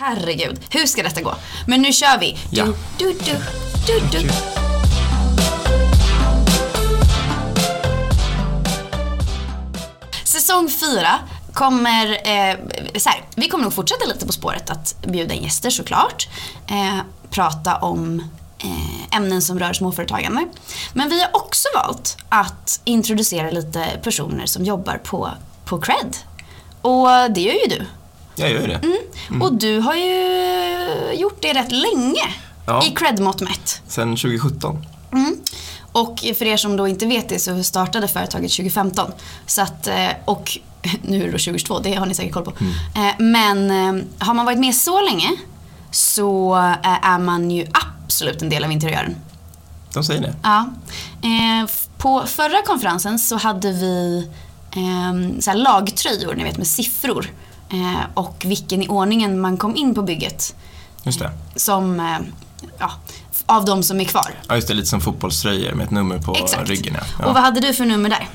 Herregud, hur ska detta gå? Men nu kör vi. Ja. du, du, du, du. Säsong fyra kommer, eh, så här, vi kommer nog fortsätta lite på spåret att bjuda in gäster såklart. Eh, prata om eh, ämnen som rör småföretagande. Men vi har också valt att introducera lite personer som jobbar på, på Cred. Och det gör ju du. Jag gör ju det. Mm. Och du har ju gjort det rätt länge Ja. i cred-mått mätt. Sen 2017. Mm. Och för er som då inte vet det så startade företaget 2015. Så att, eh, och nu är det då 2022, det har ni säkert koll på. Eh, Men eh, har man varit med så länge så är man ju absolut en del av interiören. De säger det. Ja. På förra konferensen så hade vi så lagtröjor, ni vet med siffror. Eh, och vilken i ordningen man kom in på bygget. Just det. Som, eh, ja, av de som är kvar. Ja, just det. Lite som fotbollströjor med ett nummer på Exakt. ryggen. Ja. Och vad Ja. hade du för nummer där?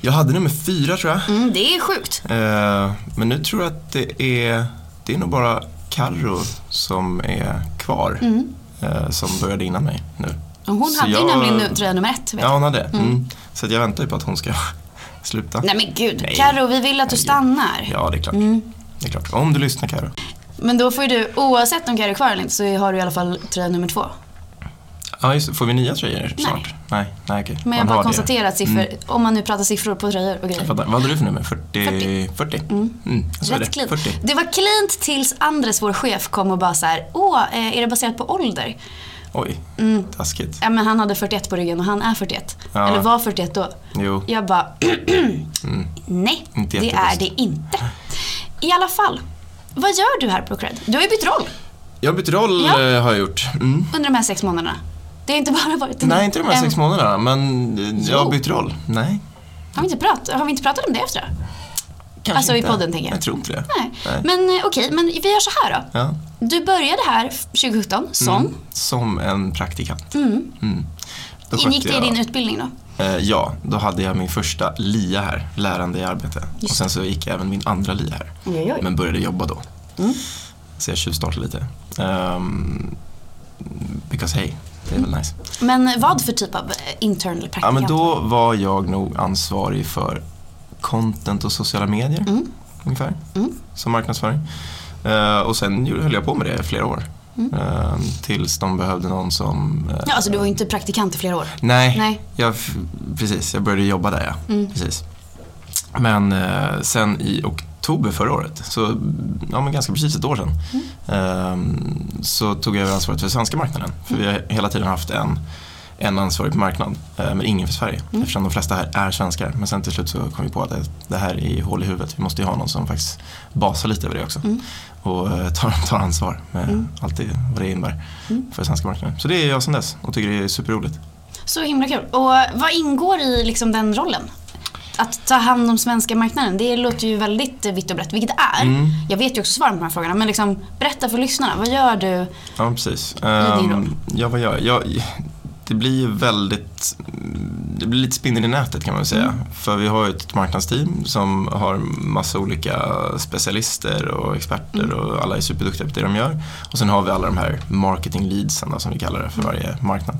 Jag hade nummer fyra tror jag. Mm, det är sjukt. Eh, men nu tror jag att det är, det är nog bara Carro som är kvar. eh, som började innan mig nu. Och hon Så hade ju jag- nämligen nu, tröja nummer ett. Vet Ja, hon hade. Mm. Så att jag väntar ju på att hon ska sluta. Nej men gud, Nej. Karo, vi vill att du stannar. Ja, det är klart. Mm. Det är klart. Om du lyssnar Carro. Men då får ju du, oavsett om Karo är kvar eller inte, så har du i alla fall tröja nummer två. Ja, just. Får vi nya tröjor Nej. snart? Nej, nej okej. Men jag bara konstaterar att siffror, om man nu pratar siffror på tröjor och Jag grejer. fattar. Vad hade du för nummer? 40? 40? Mm. jag sa Rätt det. clean. 40. Det var cleant tills Andres, vår chef, kom och bara så här, åh, eh, är det baserat på ålder? Oj, Mm. taskigt. Ja men han hade 41 på ryggen och han är 41. Ja. Eller var 41 då. Jo. Jag bara, nej, Inte det är det inte. I alla fall, vad gör du här på Cred? Du har ju bytt roll Jag har bytt roll Ja. eh, har jag gjort. Mm. under de här sex månaderna. Det har inte bara varit Nej, inte de här sex månaderna, men eh, jag har bytt roll. Nej, Har vi, inte pratat, har vi inte pratat om det efter det? Kanske Alltså i inte. podden, tänker jag. Jag tror inte det. Nej. Nej. Men eh, okej, men vi gör så här då. Ja. Du började här 2017 som, Mm. Som en praktikant. Mm. Skötte ingick det i din utbildning då? Eh, ja, då hade jag min första LIA här, lärande i arbete. Just och sen så gick jag även min andra LIA här. Oj, oj, oj. Men började jobba då. Så jag tjuvstartade lite. Um, because hey, det är väl nice. Men vad för typ av eh, intern eller Ja, praktikant? men då var jag nog ansvarig för content och sociala medier. Mm. Ungefär. Som marknadsföring. Eh, och sen höll jag på med det i flera år. Eh, tills de behövde någon som... eh, Ja, alltså du var ju inte praktikant i flera år. Nej, Nej. Jag, precis. Jag började jobba där ja. Mm. Precis. Men eh, sen i oktober förra året, så ja, men ganska precis ett år sedan, ehm, så tog jag över ansvaret för svenska marknaden. För vi har hela tiden haft en, en ansvarig på marknad, eh, men ingen för Sverige. Eftersom de flesta här är svenskar. Men sen till slut så kom vi på att det, här är hål i huvudet. Vi måste ju ha någon som faktiskt basar lite över det också. Och eh, tar, tar ansvar med allt det, vad det innebär för svenska marknaden. Så det är jag sedan dess och tycker det är superroligt. Så himla kul. Och vad ingår i liksom den rollen? Att ta hand om svenska marknaden, det låter ju väldigt eh, vitt och brett, vilket det är. Mm. Jag vet ju också svaren på de här frågorna, men liksom, berätta för lyssnarna. Vad gör du? Ja, precis. din Ehm, roll? ja, vad gör jag? jag? Det blir ju väldigt, det blir lite spindel i nätet kan man säga. Mm. För vi har ju ett marknadsteam som har massa olika specialister och experter Mm. och alla är superduktiga på det de gör. Och sen har vi alla de här marketing leadsen då, som vi kallar det Mm. för varje marknad.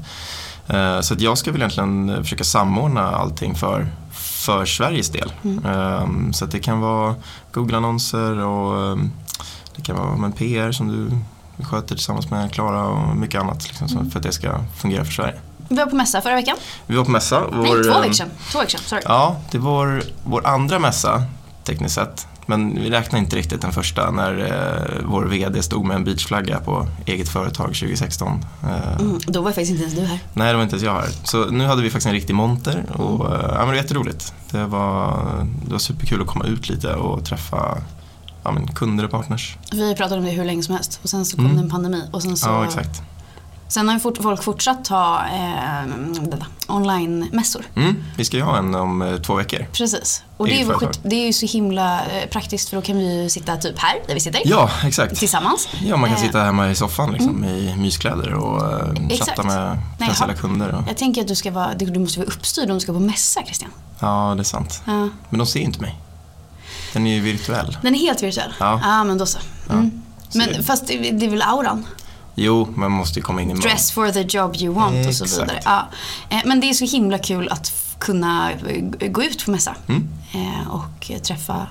Eh, Så att jag ska väl egentligen försöka samordna allting för, för Sveriges del. Mm. Ehm, Så att det kan vara Google-annonser och ehm, det kan vara PR som du sköter tillsammans med Klara och mycket annat liksom, Mm. för att det ska fungera för Sverige. Vi var på mässa förra veckan. Vi var på mässa. Nej, vår, två ehm, veckor sedan. Två veckor sedan, sorry. Ja, det var vår andra mässa tekniskt sett. Men vi räknar inte riktigt den första när eh, vår VD stod med en beachflagga på eget företag 2016. Eh, Mm, då var faktiskt inte ens du här. Nej, det var inte ens jag här. Så nu hade vi faktiskt en riktig monter och eh, ja, men det var jätteroligt. Det var, det var superkul att komma ut lite och träffa ja, men kunder och partners. Vi pratade om det hur länge som helst och sen så kom Mm. det en pandemi och sen så... Ja, exakt. Sen har ju fort, folk fortsatt ha eh, online-mässor. Mm, vi ska ju ha en om eh, två veckor. Precis. Och det är, ju, det är ju så himla eh, praktiskt för då kan vi ju sitta typ här, där vi sitter. Ja, exakt. Tillsammans. Ja, man kan Eh, sitta hemma i soffan liksom, i myskläder och eh, chatta med potentiella kunder. Och, Jag tänker att du ska vara, du måste vara uppstyrd om du ska på mässa Christian. ja, det är sant. Ja. Men de ser ju inte mig. Den är ju virtuell. Den är helt virtuell? Ja. Ja, men då så. Mm. Så Men fast det, det är väl auran? jo, man måste ju komma in i mode. Dress for the job you want och så Exakt. vidare. Ja. Eh, Men det är så himla kul att kunna gå ut på mässa Mm. eh, och träffa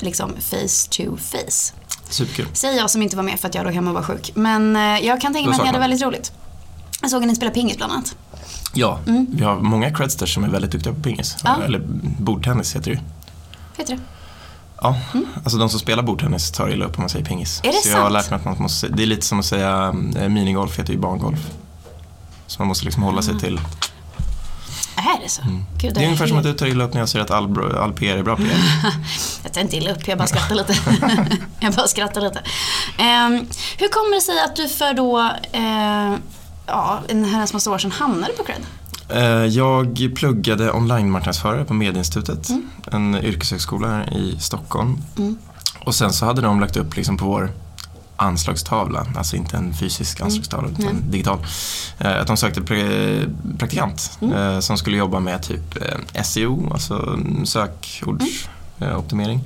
liksom face to face. Superkul. Säger jag som inte var med för att jag låg hemma och var sjuk. Men eh, jag kan tänka mig att ni hade väldigt roligt. Jag såg att ni spelade pingis bland annat. Ja, vi har många credsters som är väldigt duktiga på pingis. Mm. Ja. Eller bordtennis heter det ju. Heter det? Ja, alltså de som spelar bordtennis tar illa upp om man säger pingis. Mm. Är det så jag har sant? lärt mig att man måste, det är lite som att säga eh, minigolf heter ju barngolf. Så man måste liksom hålla sig till. Är det så? Gud, Mm. Det är ungefär som att du tar illa upp när jag säger att all, all PR är bra PR. Jag tar inte illa upp, jag bara skrattar lite. jag bara skrattar lite. Ehm, hur kommer det sig att du för då, eh, ja, en herrans massa år sedan hamnade på Cred? Eh, Jag pluggade online-marknadsförare på Medieinstitutet, Mm. en yrkeshögskola här i Stockholm. Mm. Och sen så hade de lagt upp liksom på vår anslagstavla, alltså inte en fysisk anslagstavla utan Mm. digital. eh, Att de sökte pra- praktikant Mm. eh, som skulle jobba med typ SEO, alltså sökordsoptimering.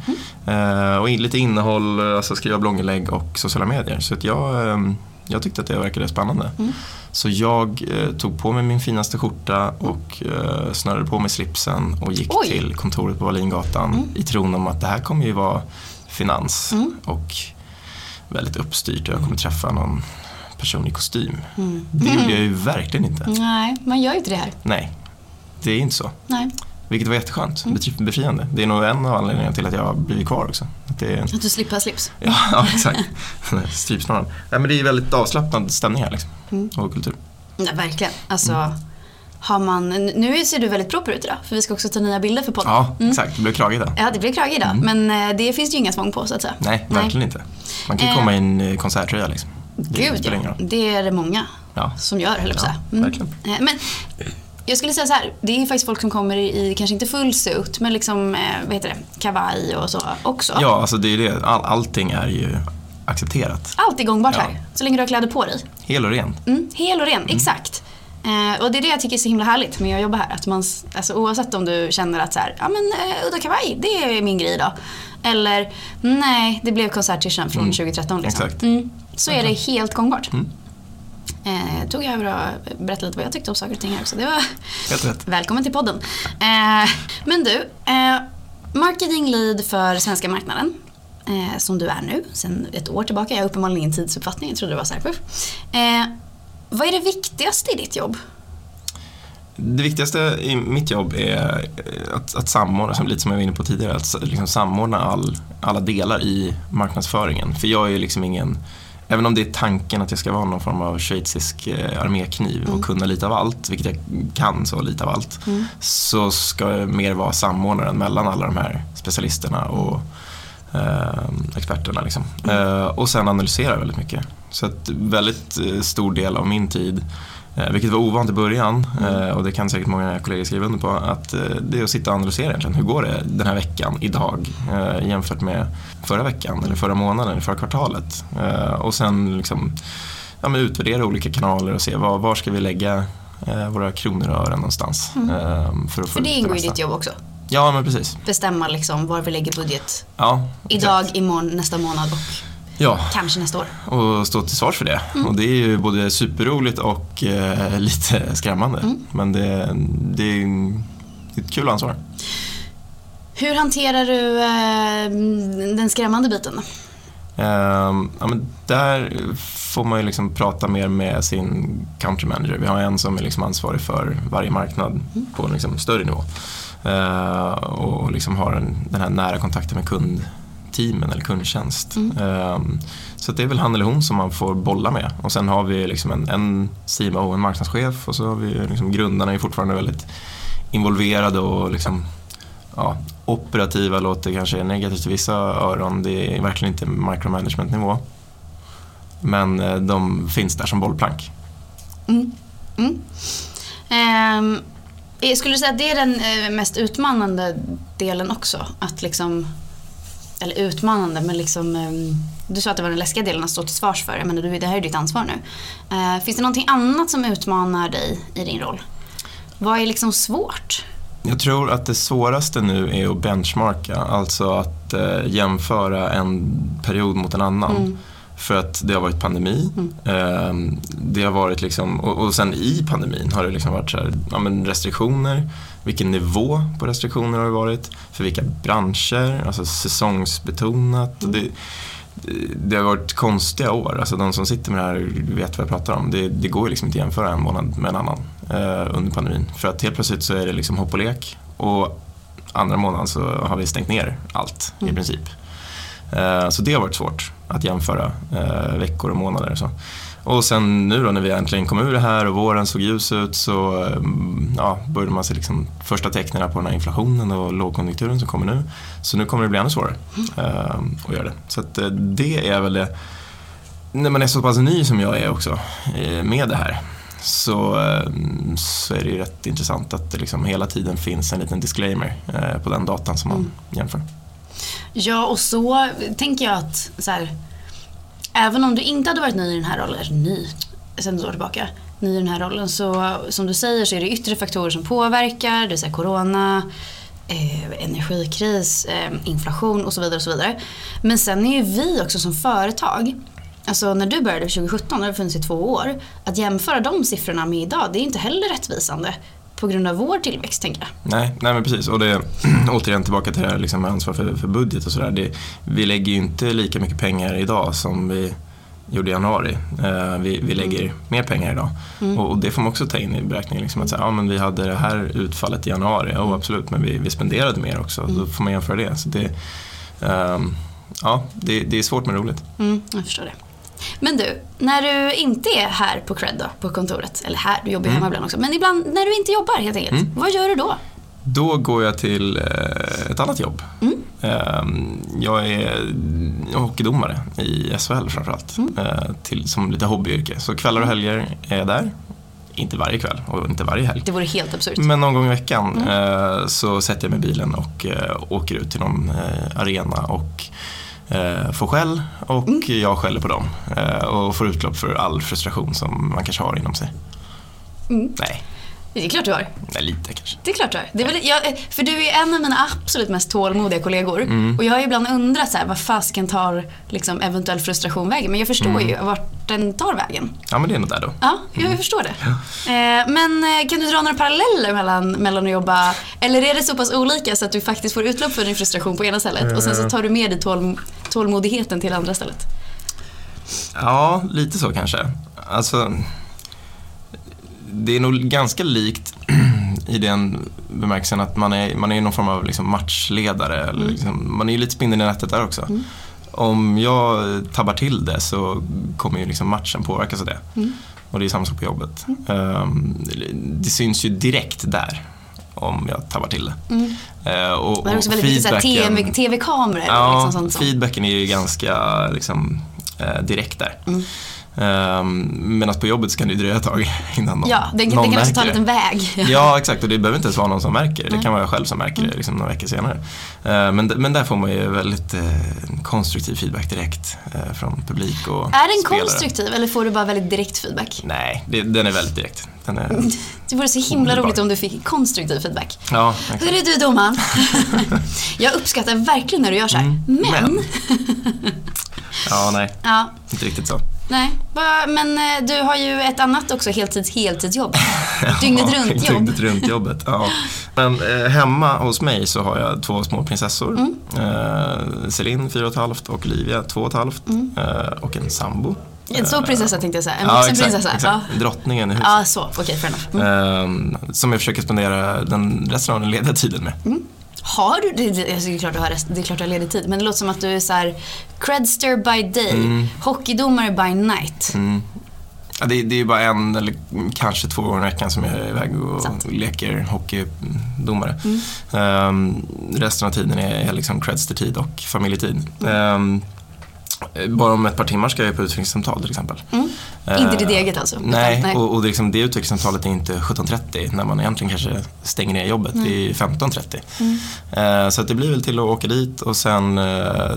Mm. Och lite innehåll, eh, alltså skriva blogginlägg och sociala medier. Så att jag, eh, jag tyckte att det verkade spännande. Mm. Så jag eh, tog på mig min finaste skjorta och eh, snörade på mig slipsen och gick Oj. till kontoret på Wallingatan Mm. i tron om att det här kommer ju vara finans Mm. och väldigt uppstyrt och jag kommer träffa någon person i kostym. Mm. Det gjorde jag ju verkligen inte. Nej, man gör ju inte det här. Nej, det är inte så. Nej. Vilket var jätteskönt, Mm. befri- befriande. Det är nog en av anledningarna till att jag har blivit kvar också. Att det Att du slipper slips. ja, ja, exakt. Strypsnåren. Nej, men det är väldigt avslappnad stämning här liksom. Mm. Och kultur. Ja, verkligen. Alltså, har man, nu ser du väldigt proper ut idag, för vi ska också ta nya bilder för podden. Ja, Mm. exakt. Det blev krage där. Ja, det blir krage idag, men eh, det finns ju inga tvång på så att säga. Nej, Nej. verkligen inte. Man kan ju Eh. komma i en eh, konserttröja liksom. Det Gud ja, det är det många Ja. som gör, höll jag på att säga. verkligen. Eh, Men jag skulle säga så här, det är faktiskt folk som kommer i, kanske inte full suit, men liksom, eh, vad heter det, kavaj och så också. Ja, alltså det är det. All, allting är ju accepterat. Allt är gångbart Ja. här, så länge du har kläder på dig. Hel och ren. Mm, hel och ren, exakt. Eh, och det är det jag tycker är så himla härligt med att jobba här. Att man, alltså, oavsett om du känner att så här, ja men eh, udda kavaj, det är min grej idag. Eller nej, det blev konserttyschen från Mm, 2013 liksom. exakt. Mm, så är det helt gångbart. Eh, tog jag över och berättade lite vad jag tyckte om saker och ting här också. Det var Helt rätt. välkommen till podden. Eh, men du, eh, marketing lead för svenska marknaden. Eh, som du är nu, sen ett år tillbaka. Jag har uppenbarligen ingen tidsuppfattning, jag trodde det var så här. Eh, vad är det viktigaste i ditt jobb? Det viktigaste i mitt jobb är eh, att, att samordna, som, lite som jag var inne på tidigare, att liksom samordna all, alla delar i marknadsföringen. För jag är ju liksom ingen, även om det är tanken att jag ska vara någon form av schweizisk eh, armékniv och kunna lite av allt, vilket jag kan så lite av allt, så ska jag mer vara samordnaren mellan alla de här specialisterna och eh, experterna. Liksom. Eh, och sen analysera väldigt mycket. Så att väldigt eh, stor del av min tid vilket var ovant i början eh, och det kan säkert många kollegor skriva under på. Att eh, det är att sitta och analysera egentligen. Hur går det den här veckan, idag, eh, jämfört med förra veckan, eller förra månaden, eller förra kvartalet. Eh, och sen liksom, ja, utvärdera olika kanaler och se var, var ska vi lägga eh, våra kronor och ören någonstans. Eh, för att få För det ingår i ditt jobb också. Ja, men precis. Bestämma liksom var vi lägger budget. Ja, Idag, imorgon, nästa månad och Ja, kanske nästa år. och stå till svars för det. Mm. Och det är ju både superroligt och eh, lite skrämmande. Mm. Men det, det, är, ett kul ansvar. Hur hanterar du eh, den skrämmande biten? Ehm, ja, men där får man ju liksom prata mer med sin country manager. Vi har en som är liksom ansvarig för varje marknad på en liksom större nivå. Ehm, och liksom har en, den här nära kontakten med kundteamen eller kundtjänst. Ehm, så det är väl han eller hon som man får bolla med. Och sen har vi liksom en, en CMO, en marknadschef och så har vi liksom grundarna är fortfarande väldigt involverade och liksom ja, operativa låter kanske negativt i vissa öron. Det är verkligen inte micromanagement-nivå. Men eh, de finns där som bollplank. Mm. Mm. Ehm, eh, skulle du säga att det är den eh, mest utmanande delen också? Att liksom, eller utmanande, men liksom, ehm, du sa att det var den läskiga delen att stå till svars för. Du, det här är ditt ansvar nu. Eh, finns det någonting annat som utmanar dig i din roll? Vad är liksom svårt? Jag tror att det svåraste nu är att benchmarka, alltså att eh, jämföra en period mot en annan. Mm. För att det har varit pandemi. Mm. Det har varit liksom, och, och sen i pandemin har det liksom varit så här, ja, men restriktioner. Vilken nivå på restriktioner har det varit? För vilka branscher? Alltså säsongsbetonat. Mm. Det, det har varit konstiga år. Alltså de som sitter med det här vet vad jag pratar om. Det, det går liksom inte att jämföra en månad med en annan eh, under pandemin. För att helt plötsligt så är det liksom hopp och lek och andra månaden så har vi stängt ner allt mm. i princip. Eh, så det har varit svårt att jämföra eh, veckor och månader. Och så. Och sen nu då när vi äntligen kom ur det här och våren såg ljus ut så mm, ja, började man se liksom första tecknen på den här inflationen och lågkonjunkturen som kommer nu. Så nu kommer det bli ännu svårare uh, att göra det. Så att, uh, det är väl det. När man är så pass ny som jag är också uh, med det här så, så är det ju rätt intressant att det liksom hela tiden finns en liten disclaimer på den datan som man mm. jämför. Ja, och så tänker jag att så här, även om du inte hade varit ny i den här rollen, eller ny, sen ett år tillbaka, ny i den här rollen så som du säger så är det yttre faktorer som påverkar, det vill säga corona, eh, energikris, eh, inflation och så vidare. och så vidare. Men sen är ju vi också som företag Alltså när du började 2017, det har funnits i två år. Att jämföra de siffrorna med idag, det är inte heller rättvisande på grund av vår tillväxt, tänker jag. Nej, nej men precis. Och det, återigen tillbaka till det här liksom, ansvar för, för budget och sådär. Vi lägger ju inte lika mycket pengar idag som vi gjorde i januari. Uh, vi, vi lägger mm. mer pengar idag. Mm. Och, och, det får man också ta in i beräkningen. Liksom, att säga, ja, men vi hade det här utfallet i januari, oh, absolut, men vi, vi spenderade mer också. Mm. Då får man jämföra det. Så det, um, ja, det, det, är svårt men roligt. Mm, jag förstår det. Men du, när du inte är här på Cred då, på kontoret, eller här, du jobbar mm. hemma ibland också, men ibland när du inte jobbar helt enkelt, mm. vad gör du då? Då går jag till eh, ett annat jobb. Mm. Ehm, jag är hockeydomare i SHL framförallt, mm. Eh, till, som lite hobbyyrke. Så kvällar och helger är jag där. Inte varje kväll och inte varje helg. Det vore helt absurt. Men någon gång i veckan mm. Eh, så sätter jag mig i bilen och åker ut till någon arena och eh, får skäll och mm. jag skäller på dem. Eh, och får utlopp för all frustration som man kanske har inom sig. Mm. Nej. Det är klart du har. Nej, lite kanske. Det är klart du har. Det är väl, jag, för du är en av mina absolut mest tålmodiga kollegor. Mm. Och jag har ibland undrat så här, vad fasken tar liksom, eventuell frustration vägen. Men jag förstår mm. ju vart den tar vägen. Ja, men det är nog där då. Ja, jag mm. förstår det. Eh, men eh, kan du dra några paralleller mellan, mellan att jobba, eller är det så pass olika så att du faktiskt får utlopp för din frustration på ena stället och sen så tar du med dig tål, tålmodigheten till andra stället? Ja, lite så kanske. Alltså, det är nog ganska likt i den bemärkelsen att man är, man är någon form av liksom matchledare. Eller mm. liksom, man är ju lite spindeln i nätet där också. Mm. Om jag tabbar till det så kommer ju liksom matchen påverkas av det. Mm. Och det är samma sak på jobbet. Um, det syns ju direkt där om jag tabbar till det. Mm. Uh, och, Men också väldigt mycket TV-kameror. Ja, liksom, feedbacken är ju ganska liksom, uh, direkt där. Mm. Um, Medan på jobbet så kan det dröja ett tag innan någon Ja, det, någon det kan också ta en liten väg. ja, exakt. Och det behöver inte ens vara någon som märker det. Det kan vara jag själv som märker det mm. liksom, några veckor senare. Uh, men, men där får man ju väldigt uh, konstruktiv feedback direkt uh, från publik och Är den spelare. konstruktiv eller får du bara väldigt direkt feedback? Nej, det, den är väldigt direkt. Den är det vore så himla roligt om du fick konstruktiv feedback. Ja, Hörru du domaren. jag uppskattar verkligen när du gör så här. Mm, men... men. ja, nej. Ja. Inte riktigt så. Nej, men eh, du har ju ett annat också heltids heltidsjobb. Dygnet runt jobb. Dygnet runt jobbet, ja. Men eh, hemma hos mig så har jag två små prinsessor. Mm. Eh, Celine, fyra och ett halvt och Olivia, två och ett halvt. Mm. Eh, och en sambo. En stor prinsessa tänkte jag säga. En vuxen ja, prinsessa. Exakt. Ja. Drottningen i huset. Ja, så. Okej, okay, fair enough. Mm. som jag försöker spendera den resten av den lediga tiden med. Har du, det, det, är klart du har rest, det är klart du har ledig tid, men det låter som att du är så här, credster by day, mm. hockeydomare by night. Mm. Ja, det, det är bara en eller kanske två gånger i veckan som jag är iväg och Sant. leker hockeydomare. Mm. Um, resten av tiden är liksom credster-tid och familjetid. Um, bara om ett par timmar ska jag på utvecklingssamtal till exempel. Mm. Uh, inte ditt eget alltså? Nej, nej. och, och det, liksom, det utvecklingssamtalet är inte 17.30 när man egentligen kanske stänger ner jobbet. Mm. Det är 15.30. Mm. Uh, så det blir väl till att åka dit och sen uh,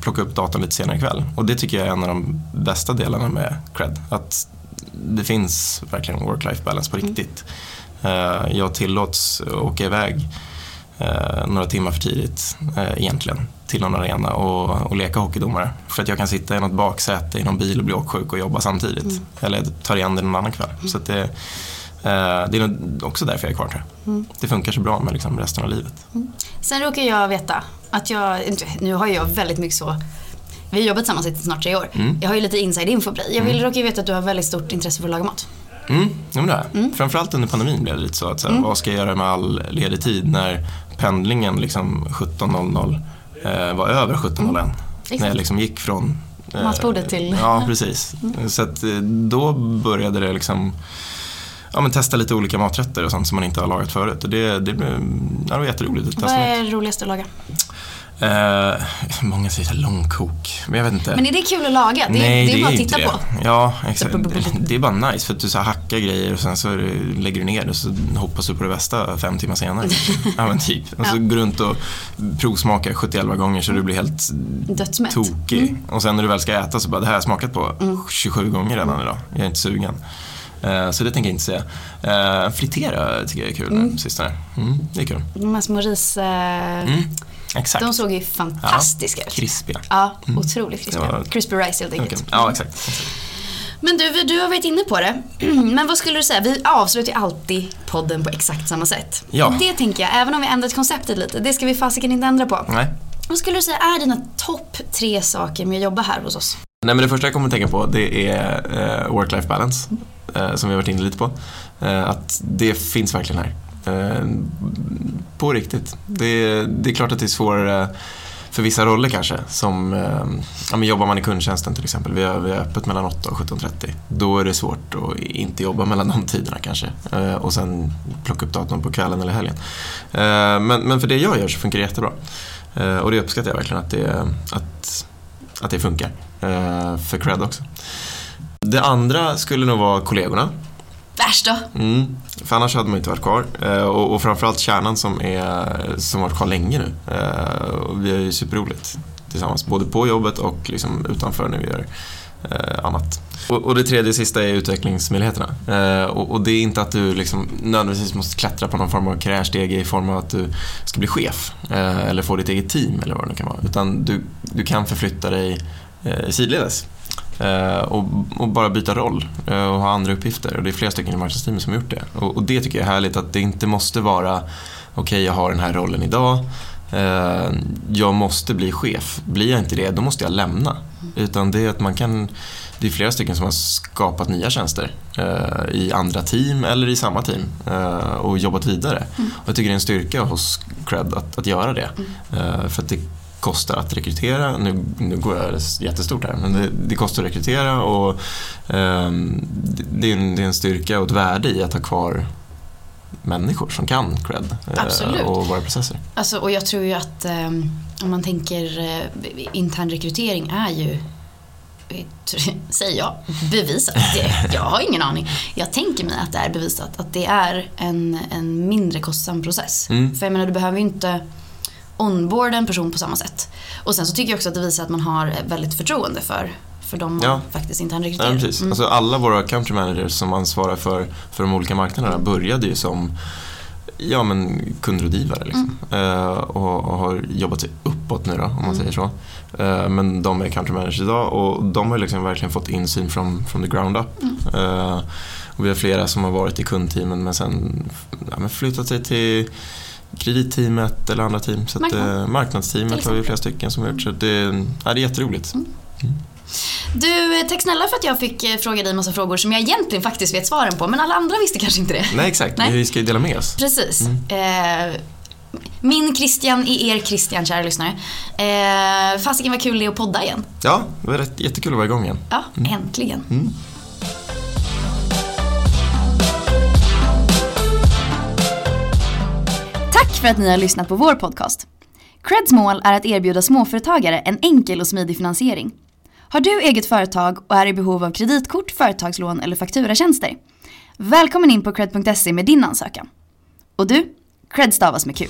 plocka upp datorn lite senare ikväll. Och det tycker jag är en av de bästa delarna med Cred. Att det finns verkligen work-life balance på mm. riktigt. jag tillåts åka iväg några timmar för tidigt egentligen till någon arena och, och leka hockeydomare. För att jag kan sitta i något baksäte i någon bil och bli åksjuk och jobba samtidigt. Mm. Eller ta igen det någon annan kväll. Så att det, eh, det är också därför jag är kvar tror jag. Mm. Det funkar så bra med liksom resten av livet. Sen råkar jag veta att jag, nu har jag väldigt mycket så vi har jobbat tillsammans i snart tre år. Mm. Jag har ju lite inside info på dig. Jag vill råkar ju veta att du har väldigt stort intresse för att laga mat. Mm, ja, men det jag. Framförallt under pandemin blev det lite så att så här, vad ska jag göra med all ledig tid när pendlingen liksom 17.00 eh, var över 17.01. När jag liksom gick från eh, Matbordet till- Ja, precis. Så att eh, då började det liksom Ja, men testa lite olika maträtter och sånt som man inte har lagat förut. Och det, det, blev, ja, det var jätteroligt att Vad är roligast att laga? Eh, många säger långkok, men jag vet inte. Men är det kul att laga? Det, Nej, det är bara att titta det. på. Ja, exakt. Det är bara nice för att du så hackar grejer och sen så är lägger du ner det och så hoppas du på det bästa fem timmar senare. ja, men typ. Och så Ja. går du runt och provsmakar 71 gånger så du blir helt Dödsmätt. tokig. Och sen när du väl ska äta så bara, det här har jag smakat på 27 gånger redan idag. Jag är inte sugen. Eh, Så det tänker jag inte säga. Eh, Fritera tycker jag är kul nu på sistone. Mm, det är kul. De här små ris... eh, Mm, exakt. De såg ju fantastiska ut. Krispiga. Ja, otroligt krispiga. Var- Crispy rice helt enkelt. Okej. Ja, exakt. exakt. Men du, du har varit inne på det. Men vad skulle du säga? Vi avslutar ju alltid podden på exakt samma sätt. Ja. Det tänker jag, även om vi ändrat konceptet lite, det ska vi fasiken inte ändra på. Nej. Vad skulle du säga är dina topp tre saker med att jobba här hos oss? Nej men det första jag kommer att tänka på det är eh, work-life balance. Eh, som vi har varit inne lite på. Eh, att det finns verkligen här. Eh, på riktigt. Det, det är klart att det är svårare eh, för vissa roller kanske. Som, eh, ja, men jobbar man i kundtjänsten till exempel. Vi har, vi är öppet mellan 8 och 17.30. Då är det svårt att inte jobba mellan de tiderna kanske. Eh, och sen plocka upp datorn på kvällen eller helgen. Eh, men, men för det jag gör så funkar det jättebra. Eh, och det uppskattar jag verkligen att det, att, att det funkar. Eh, för cred också. Det andra skulle nog vara kollegorna. Värst då? Mm. För annars hade man inte varit kvar. Eh, och, och framförallt kärnan som, är, som har varit kvar länge nu. Eh, vi har ju superroligt tillsammans. Både på jobbet och liksom utanför när vi gör annat. Och, och det tredje och sista är utvecklingsmöjligheterna. Och, och det är inte att du liksom nödvändigtvis måste klättra på någon form av karriärsteg i form av att du ska bli chef. Eller få ditt eget team eller vad det nu kan vara. Utan du, du kan förflytta dig sidledes. Eh, och, och bara byta roll eh, och ha andra uppgifter. Och det är flera stycken i marknadsteamet som har gjort det. Och, och det tycker jag är härligt att det inte måste vara okej, jag har den här rollen idag. Eh, jag måste bli chef. Blir jag inte det, då måste jag lämna. Utan det är att man kan det är flera stycken som har skapat nya tjänster eh, i andra team eller i samma team eh, och jobbat vidare. Och jag tycker det är en styrka hos Cred att, att göra det. Eh, för att det kostar att rekrytera. Nu, nu går jag jättestort här, men det, det kostar att rekrytera och ehm, det, är en, det är en styrka och ett värde i att ha kvar människor som kan cred eh, Absolut. och våra processer. Alltså, och jag tror ju att eh, om man tänker eh, intern rekrytering är ju eh, Säger jag, bevisat. Det, jag har ingen aning. Jag tänker mig att det är bevisat att det är en, en mindre kostsam process. Mm. För jag menar, du behöver ju inte onboarda en person på samma sätt. Och sen så tycker jag också att det visar att man har väldigt förtroende för, för de man Ja. faktiskt intern Ja, rekryterar. men precis. Mm. Alltså alla våra country managers som ansvarar för, för de olika marknaderna började ju som ja, men kundrådgivare. Liksom. Eh, och, och har jobbat sig uppåt nu då, om man säger så. Eh, men de är country managers idag och de har liksom verkligen fått insyn från, från the ground up. Eh, och vi har flera som har varit i kundteamen men sen ja, men flyttat sig till kreditteamet eller andra team. Så Marknad. eh, marknadsteamet har vi flera stycken som har gjort. Så det, ja, det är jätteroligt. Du, eh, tack snälla för att jag fick eh, fråga dig en massa frågor som jag egentligen faktiskt vet svaren på. Men alla andra visste kanske inte det. Nej exakt, Nej. vi ska ju dela med oss. Precis. Eh, min Christian i er Christian, kära lyssnare. Eh, fasiken vad kul det är att podda igen. Ja, det var rätt, jättekul att vara igång igen. Ja, äntligen. För att ni har lyssnat på vår podcast. Creds mål är att erbjuda småföretagare en enkel och smidig finansiering. Har du eget företag och är i behov av kreditkort, företagslån eller fakturatjänster? Välkommen in på cred.se med din ansökan. Och du, cred stavas med Q.